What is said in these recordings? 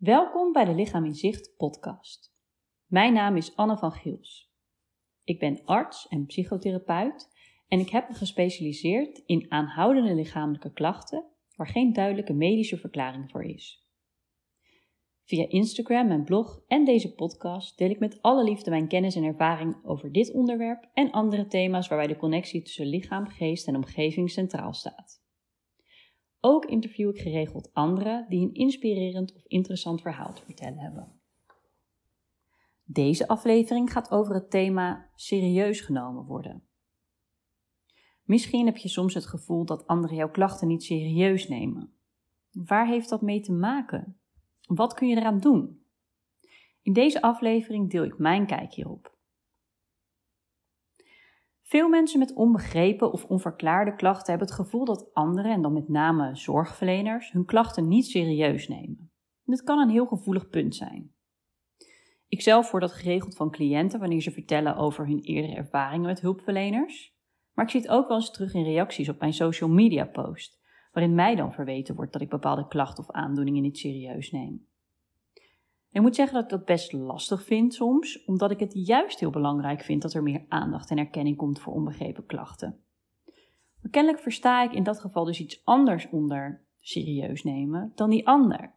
Welkom bij de Lichaam in Zicht podcast. Mijn naam is Anne van Giels. Ik ben arts en psychotherapeut en ik heb me gespecialiseerd in aanhoudende lichamelijke klachten waar geen duidelijke medische verklaring voor is. Via Instagram, mijn blog en deze podcast deel ik met alle liefde mijn kennis en ervaring over dit onderwerp en andere thema's waarbij de connectie tussen lichaam, geest en omgeving centraal staat. Ook interview ik geregeld anderen die een inspirerend of interessant verhaal te vertellen hebben. Deze aflevering gaat over het thema serieus genomen worden. Misschien heb je soms het gevoel dat anderen jouw klachten niet serieus nemen. Waar heeft dat mee te maken? Wat kun je eraan doen? In deze aflevering deel ik mijn kijk hierop. Veel mensen met onbegrepen of onverklaarde klachten hebben het gevoel dat anderen, en dan met name zorgverleners, hun klachten niet serieus nemen. dit kan een heel gevoelig punt zijn. Ik zelf word dat geregeld van cliënten wanneer ze vertellen over hun eerdere ervaringen met hulpverleners. Maar ik zie het ook wel eens terug in reacties op mijn social media post, waarin mij dan verweten wordt dat ik bepaalde klachten of aandoeningen niet serieus neem. Ik moet zeggen dat ik dat best lastig vind soms, omdat ik het juist heel belangrijk vind dat er meer aandacht en erkenning komt voor onbegrepen klachten. Maar kennelijk versta ik in dat geval dus iets anders onder serieus nemen dan die ander.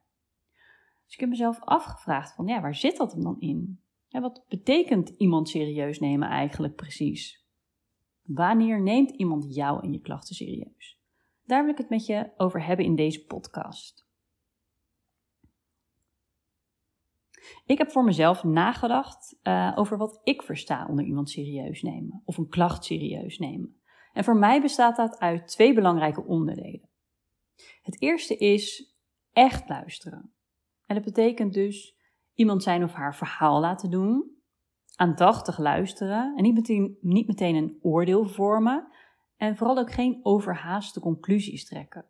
Dus ik heb mezelf afgevraagd van ja, waar zit dat dan in? Wat betekent iemand serieus nemen eigenlijk precies? Wanneer neemt iemand jou en je klachten serieus? Daar wil ik het met je over hebben in deze podcast. Ik heb voor mezelf nagedacht uh, over wat ik versta onder iemand serieus nemen of een klacht serieus nemen. En voor mij bestaat dat uit twee belangrijke onderdelen. Het eerste is echt luisteren. En dat betekent dus iemand zijn of haar verhaal laten doen, aandachtig luisteren en niet meteen, niet meteen een oordeel vormen en vooral ook geen overhaaste conclusies trekken.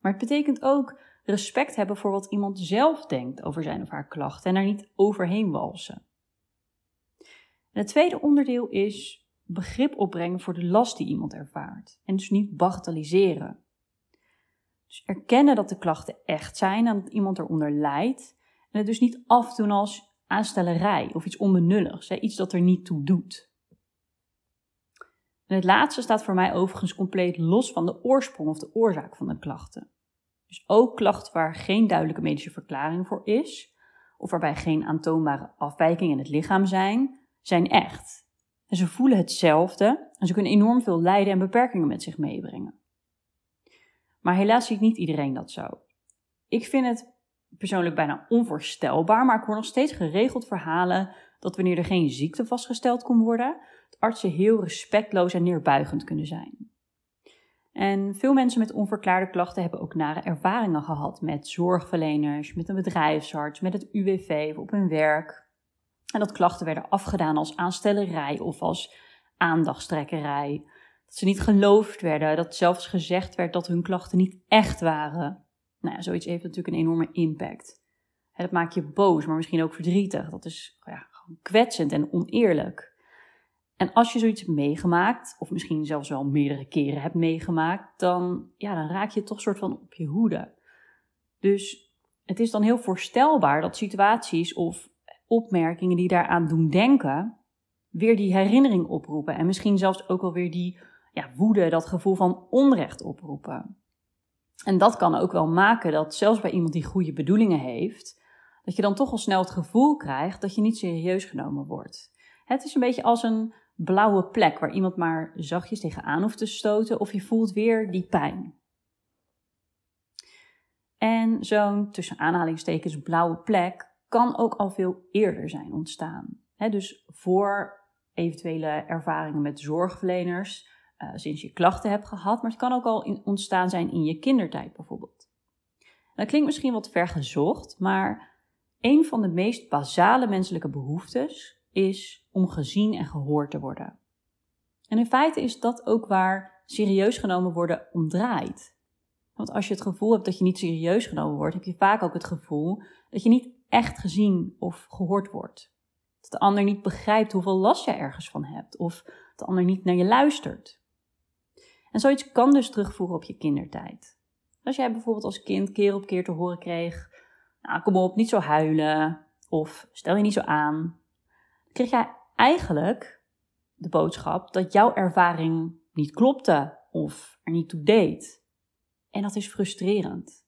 Maar het betekent ook respect hebben voor wat iemand zelf denkt over zijn of haar klachten en daar niet overheen walsen. En het tweede onderdeel is begrip opbrengen voor de last die iemand ervaart en dus niet bagatelliseren. Dus erkennen dat de klachten echt zijn en dat iemand eronder lijdt en het dus niet afdoen als aanstellerij of iets onbenulligs, iets dat er niet toe doet. En het laatste staat voor mij overigens compleet los van de oorsprong of de oorzaak van de klachten. Dus ook klachten waar geen duidelijke medische verklaring voor is, of waarbij geen aantoonbare afwijkingen in het lichaam zijn, zijn echt. En ze voelen hetzelfde en ze kunnen enorm veel lijden en beperkingen met zich meebrengen. Maar helaas ziet niet iedereen dat zo. Ik vind het persoonlijk bijna onvoorstelbaar, maar ik hoor nog steeds geregeld verhalen dat wanneer er geen ziekte vastgesteld kon worden, artsen heel respectloos en neerbuigend kunnen zijn. En veel mensen met onverklaarde klachten hebben ook nare ervaringen gehad met zorgverleners, met een bedrijfsarts, met het UWV op hun werk. En dat klachten werden afgedaan als aanstellerij of als aandachtstrekkerij. Dat ze niet geloofd werden, dat zelfs gezegd werd dat hun klachten niet echt waren. Nou ja, zoiets heeft natuurlijk een enorme impact. Dat maakt je boos, maar misschien ook verdrietig. Dat is ja, gewoon kwetsend en oneerlijk. En als je zoiets hebt meegemaakt, of misschien zelfs wel meerdere keren hebt meegemaakt, dan, ja, dan raak je toch soort van op je hoede. Dus het is dan heel voorstelbaar dat situaties of opmerkingen die daaraan doen denken, weer die herinnering oproepen. En misschien zelfs ook wel weer die ja, woede, dat gevoel van onrecht oproepen. En dat kan ook wel maken dat zelfs bij iemand die goede bedoelingen heeft, dat je dan toch al snel het gevoel krijgt dat je niet serieus genomen wordt. Het is een beetje als een blauwe plek waar iemand maar zachtjes tegenaan hoeft te stoten of je voelt weer die pijn. En zo'n tussen aanhalingstekens blauwe plek kan ook al veel eerder zijn ontstaan. dus voor eventuele ervaringen met zorgverleners, uh, sinds je klachten hebt gehad, maar het kan ook al ontstaan zijn in je kindertijd bijvoorbeeld. dat klinkt misschien wat vergezocht, maar een van de meest basale menselijke behoeftes is om gezien en gehoord te worden. En in feite is dat ook waar serieus genomen worden om draait. Want als je het gevoel hebt dat je niet serieus genomen wordt, heb je vaak ook het gevoel dat je niet echt gezien of gehoord wordt. Dat de ander niet begrijpt hoeveel last je ergens van hebt, of dat de ander niet naar je luistert. En zoiets kan dus terugvoeren op je kindertijd. Als jij bijvoorbeeld als kind keer op keer te horen kreeg nou, kom op, niet zo huilen of stel je niet zo aan, kreeg jij eigenlijk de boodschap dat jouw ervaring niet klopte of er niet toe deed. En dat is frustrerend.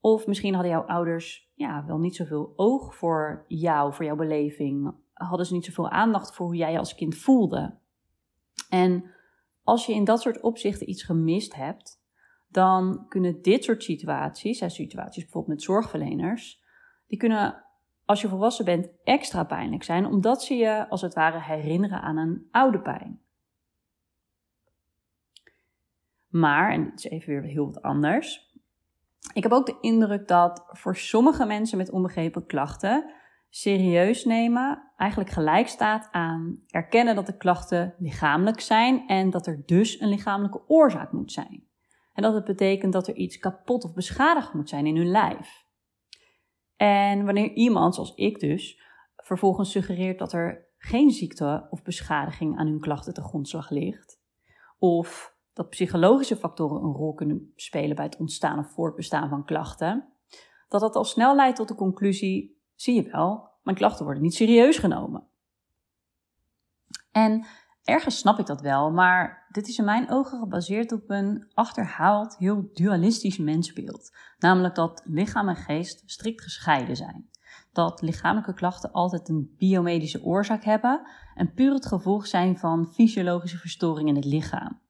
Of misschien hadden jouw ouders ja, wel niet zoveel oog voor jou, voor jouw beleving. Hadden ze niet zoveel aandacht voor hoe jij je als kind voelde. En als je in dat soort opzichten iets gemist hebt, dan kunnen dit soort situaties, situaties bijvoorbeeld met zorgverleners, die kunnen als je volwassen bent extra pijnlijk zijn, omdat ze je als het ware herinneren aan een oude pijn. Maar, en dit is even weer heel wat anders. Ik heb ook de indruk dat voor sommige mensen met onbegrepen klachten serieus nemen eigenlijk gelijk staat aan erkennen dat de klachten lichamelijk zijn en dat er dus een lichamelijke oorzaak moet zijn. En dat het betekent dat er iets kapot of beschadigd moet zijn in hun lijf. En wanneer iemand, zoals ik dus, vervolgens suggereert dat er geen ziekte of beschadiging aan hun klachten te grondslag ligt, of dat psychologische factoren een rol kunnen spelen bij het ontstaan of voortbestaan van klachten, dat dat al snel leidt tot de conclusie: zie je wel, mijn klachten worden niet serieus genomen. En ergens snap ik dat wel, maar dit is in mijn ogen gebaseerd op een achterhaald, heel dualistisch mensbeeld. Namelijk dat lichaam en geest strikt gescheiden zijn. Dat lichamelijke klachten altijd een biomedische oorzaak hebben en puur het gevolg zijn van fysiologische verstoringen in het lichaam.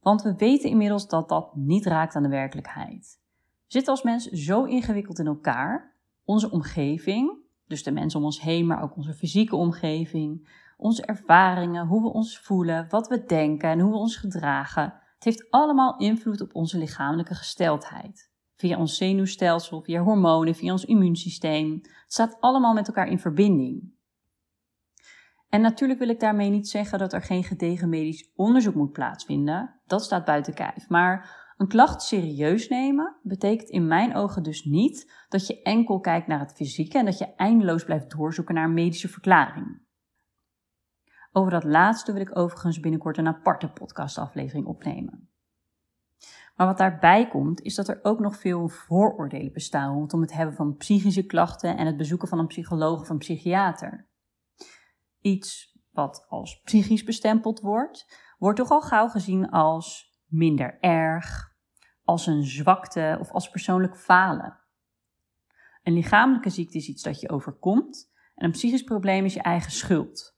Want we weten inmiddels dat dat niet raakt aan de werkelijkheid. We zitten als mens zo ingewikkeld in elkaar. Onze omgeving, dus de mensen om ons heen, maar ook onze fysieke omgeving, onze ervaringen, hoe we ons voelen, wat we denken en hoe we ons gedragen. Het heeft allemaal invloed op onze lichamelijke gesteldheid. Via ons zenuwstelsel, via hormonen, via ons immuunsysteem. Het staat allemaal met elkaar in verbinding. En natuurlijk wil ik daarmee niet zeggen dat er geen gedegen medisch onderzoek moet plaatsvinden. Dat staat buiten kijf. Maar een klacht serieus nemen betekent in mijn ogen dus niet dat je enkel kijkt naar het fysieke en dat je eindeloos blijft doorzoeken naar een medische verklaring. Over dat laatste wil ik overigens binnenkort een aparte podcastaflevering opnemen. Maar wat daarbij komt, is dat er ook nog veel vooroordelen bestaan rondom het hebben van psychische klachten en het bezoeken van een psycholoog of een psychiater. Iets wat als psychisch bestempeld wordt, wordt toch al gauw gezien als minder erg, als een zwakte of als persoonlijk falen. Een lichamelijke ziekte is iets dat je overkomt en een psychisch probleem is je eigen schuld.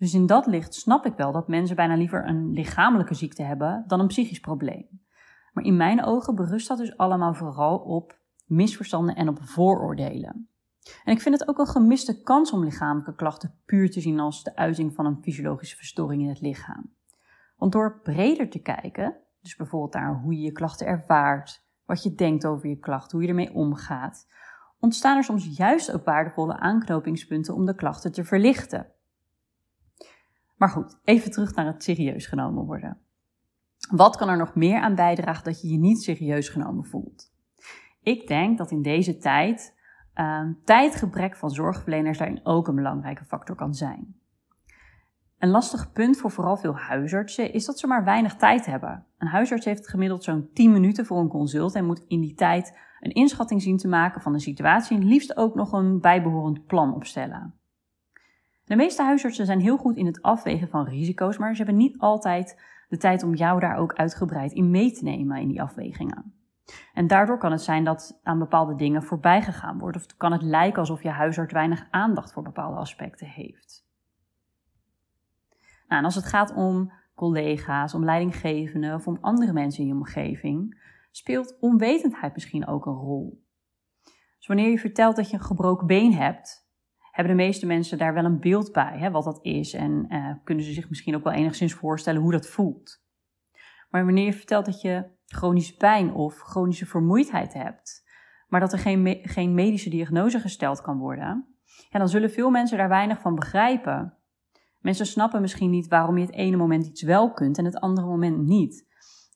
Dus in dat licht snap ik wel dat mensen bijna liever een lichamelijke ziekte hebben dan een psychisch probleem. Maar in mijn ogen berust dat dus allemaal vooral op misverstanden en op vooroordelen. En ik vind het ook een gemiste kans om lichamelijke klachten puur te zien als de uiting van een fysiologische verstoring in het lichaam. Want door breder te kijken, dus bijvoorbeeld naar hoe je je klachten ervaart, wat je denkt over je klachten, hoe je ermee omgaat, ontstaan er soms juist ook waardevolle aanknopingspunten om de klachten te verlichten. Maar goed, even terug naar het serieus genomen worden. Wat kan er nog meer aan bijdragen dat je je niet serieus genomen voelt? Ik denk dat in deze tijd uh, tijdgebrek van zorgverleners daarin ook een belangrijke factor kan zijn. Een lastig punt voor vooral veel huisartsen is dat ze maar weinig tijd hebben. Een huisarts heeft gemiddeld zo'n 10 minuten voor een consult en moet in die tijd een inschatting zien te maken van de situatie en liefst ook nog een bijbehorend plan opstellen. De meeste huisartsen zijn heel goed in het afwegen van risico's, maar ze hebben niet altijd de tijd om jou daar ook uitgebreid in mee te nemen in die afwegingen. En daardoor kan het zijn dat aan bepaalde dingen voorbij gegaan wordt, of kan het lijken alsof je huisarts weinig aandacht voor bepaalde aspecten heeft. Nou, en als het gaat om collega's, om leidinggevenden of om andere mensen in je omgeving, speelt onwetendheid misschien ook een rol. Dus wanneer je vertelt dat je een gebroken been hebt, hebben de meeste mensen daar wel een beeld bij, hè, wat dat is. En uh, kunnen ze zich misschien ook wel enigszins voorstellen hoe dat voelt. Maar wanneer je vertelt dat je chronische pijn of chronische vermoeidheid hebt, maar dat er geen, geen medische diagnose gesteld kan worden, dan zullen veel mensen daar weinig van begrijpen. Mensen snappen misschien niet waarom je het ene moment iets wel kunt en het andere moment niet.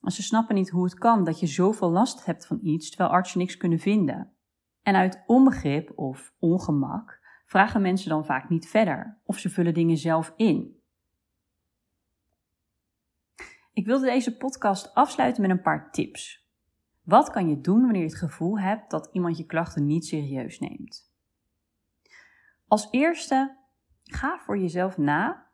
Ze snappen niet hoe het kan dat je zoveel last hebt van iets terwijl artsen niks kunnen vinden. En uit onbegrip of ongemak vragen mensen dan vaak niet verder of ze vullen dingen zelf in. Ik wilde deze podcast afsluiten met een paar tips. Wat kan je doen wanneer je het gevoel hebt dat iemand je klachten niet serieus neemt? Als eerste, ga voor jezelf na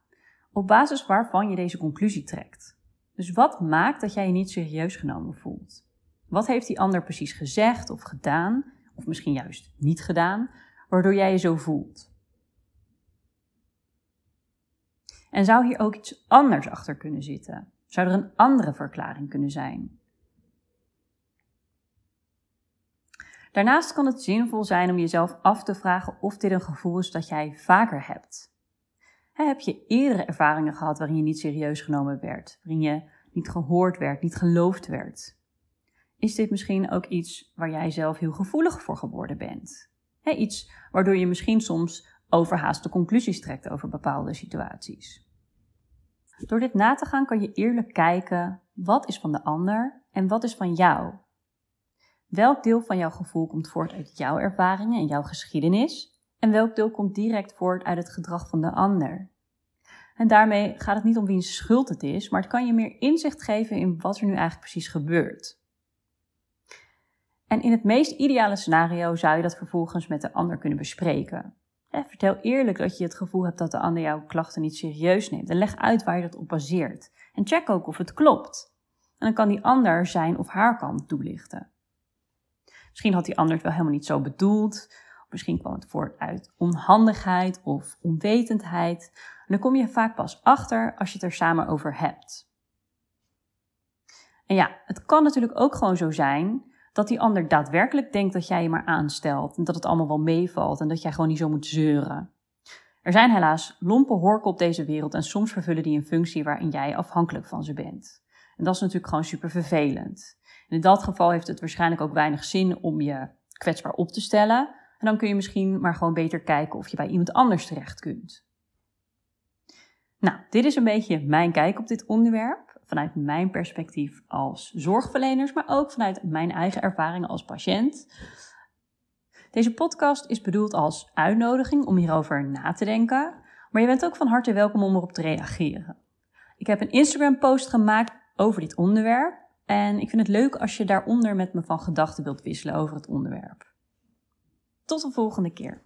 op basis waarvan je deze conclusie trekt. Dus wat maakt dat jij je niet serieus genomen voelt? Wat heeft die ander precies gezegd of gedaan, of misschien juist niet gedaan, waardoor jij je zo voelt? En zou hier ook iets anders achter kunnen zitten? Zou er een andere verklaring kunnen zijn? Daarnaast kan het zinvol zijn om jezelf af te vragen of dit een gevoel is dat jij vaker hebt. Heb je eerdere ervaringen gehad waarin je niet serieus genomen werd, waarin je niet gehoord werd, niet geloofd werd? Is dit misschien ook iets waar jij zelf heel gevoelig voor geworden bent? Iets waardoor je misschien soms overhaaste conclusies trekt over bepaalde situaties. Door dit na te gaan kan je eerlijk kijken wat is van de ander en wat is van jou. Welk deel van jouw gevoel komt voort uit jouw ervaringen en jouw geschiedenis en welk deel komt direct voort uit het gedrag van de ander. En daarmee gaat het niet om wiens schuld het is, maar het kan je meer inzicht geven in wat er nu eigenlijk precies gebeurt. En in het meest ideale scenario zou je dat vervolgens met de ander kunnen bespreken. vertel eerlijk dat je het gevoel hebt dat de ander jouw klachten niet serieus neemt en leg uit waar je dat op baseert. En check ook of het klopt. En dan kan die ander zijn of haar kant toelichten. Misschien had die ander het wel helemaal niet zo bedoeld. Misschien kwam het voort uit onhandigheid of onwetendheid. En dan kom je vaak pas achter als je het er samen over hebt. En ja, het kan natuurlijk ook gewoon zo zijn dat die ander daadwerkelijk denkt dat jij je maar aanstelt en dat het allemaal wel meevalt en dat jij gewoon niet zo moet zeuren. Er zijn helaas lompe horken op deze wereld en soms vervullen die een functie waarin jij afhankelijk van ze bent. En dat is natuurlijk gewoon super vervelend. En in dat geval heeft het waarschijnlijk ook weinig zin om je kwetsbaar op te stellen. En dan kun je misschien maar gewoon beter kijken of je bij iemand anders terecht kunt. Nou, dit is een beetje mijn kijk op dit onderwerp. Vanuit mijn perspectief als zorgverleners, maar ook vanuit mijn eigen ervaringen als patiënt. Deze podcast is bedoeld als uitnodiging om hierover na te denken, maar je bent ook van harte welkom om erop te reageren. Ik heb een Instagram-post gemaakt over dit onderwerp en ik vind het leuk als je daaronder met me van gedachten wilt wisselen over het onderwerp. Tot de volgende keer.